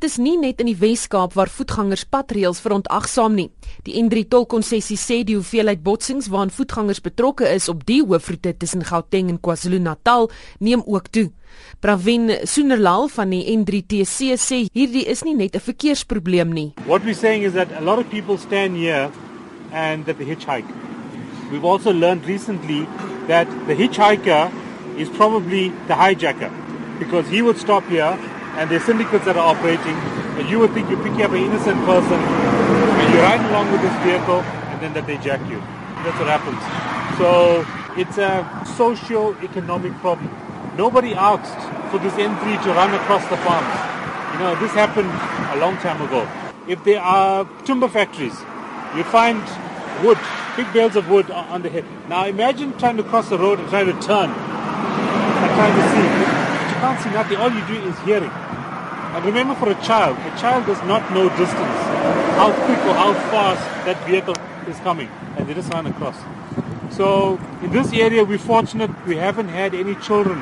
Dit is nie net in die Wes-Kaap waar voetgangers padreëls verontagsaam nie. Die N3 tolkonssessie sê die hoeveelheid botsings waaraan voetgangers betrokke is op die hoofroete tussen Gauteng en KwaZulu-Natal neem ook toe. Pravin Soenerlal van die N3TC sê hierdie is nie net 'n verkeersprobleem nie. What we're saying is that a lot of people stand here and that they hitchhike. We've also learned recently that the hitchhiker is probably the hijacker because he would stop here and there's syndicates that are operating, you would think you're picking up an innocent person, and you ride along with this vehicle, and then that they jack you. That's what happens. So it's a socio-economic problem. Nobody asked for this N3 to run across the farms. You know, this happened a long time ago. If there are timber factories, you find wood, big bales of wood on the hill. Now imagine trying to cross the road and trying to turn and trying to see can't see nothing. All you do is hearing. And remember, for a child, a child does not know distance, how quick or how fast that vehicle is coming, and they just run across. So, in this area, we're fortunate we haven't had any children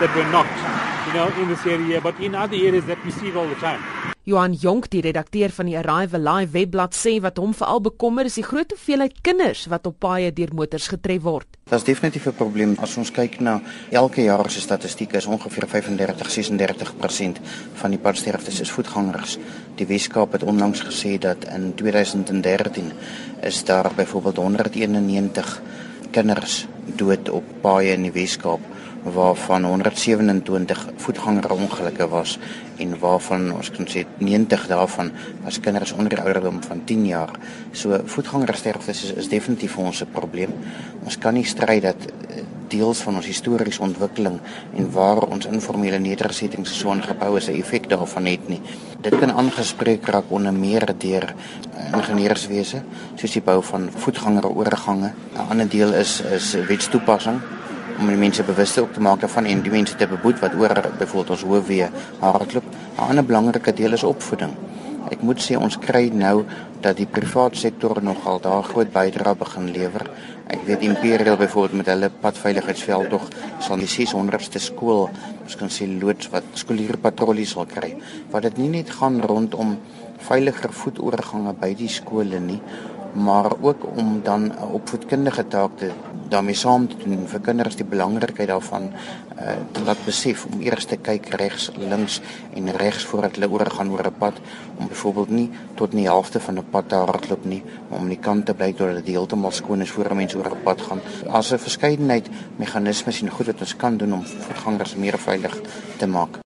that were knocked, you know, in this area, but in other areas that we see all the time. Johan Jonk, die redakteur van die Arrive Live webblad sê wat hom veral bekommer is die groot hoeveelheid kinders wat op paaie deur motors getref word. Dit is definitief 'n probleem as ons kyk na elke jaar se statistieke is ongeveer 35-36% van die padsterftes is voetgangers. Die Weskaap het onlangs gesê dat in 2013 is daar byvoorbeeld 191 kinders dood op paaie in die Weskaap waarvan 127 voetgangerongelukke was en waarvan ons kan sê 90 daarvan was kinders onder die ouderdom van 10 jaar. So voetgangersterftes is, is definitief vir ons 'n probleem. Ons kan nie stry dat eh, deels van ons historiese ontwikkeling en waar ons informele nedersettings so aangebou is 'n effek daarvan het nie. Dit kan aangespreek raak onder meer deur eh, ingenieurswese soos die bou van voetgangeroorgange. 'n Ander deel is is wetstoepassing om die mense bewus te maak daarvan en die mense te beboet wat oor byvoorbeeld ons hoofweë hardloop. 'n Ander belangrike deel is opvoeding. Ek moet sê ons kry nou dat die privaat sektor nogal daar groot bydrae begin lewer. Ek weet Imperial byvoorbeeld met hulle padveiligheidsveld tog sal die 600ste skool, ons kan sê loods wat skoolierpatrollies sal kry. Wat dit nie net gaan rondom veiliger voetoorgange by die skole nie, maar ook om dan 'n opvoedkundige taak te daarmee saam te doen vir kinders die belangrikheid daarvan uh, te laat besef om eers te kyk regs, links en regs voordat hulle oorgaan oor 'n pad om byvoorbeeld nie tot in die helfte van 'n pad te hardloop nie, maar om die kant te bly totdat dit heeltemal skoon is voor 'n mens oor 'n pad gaan. As 'n verskeidenheid meganismes en goed wat ons kan doen om voetgangers meer veilig te maak.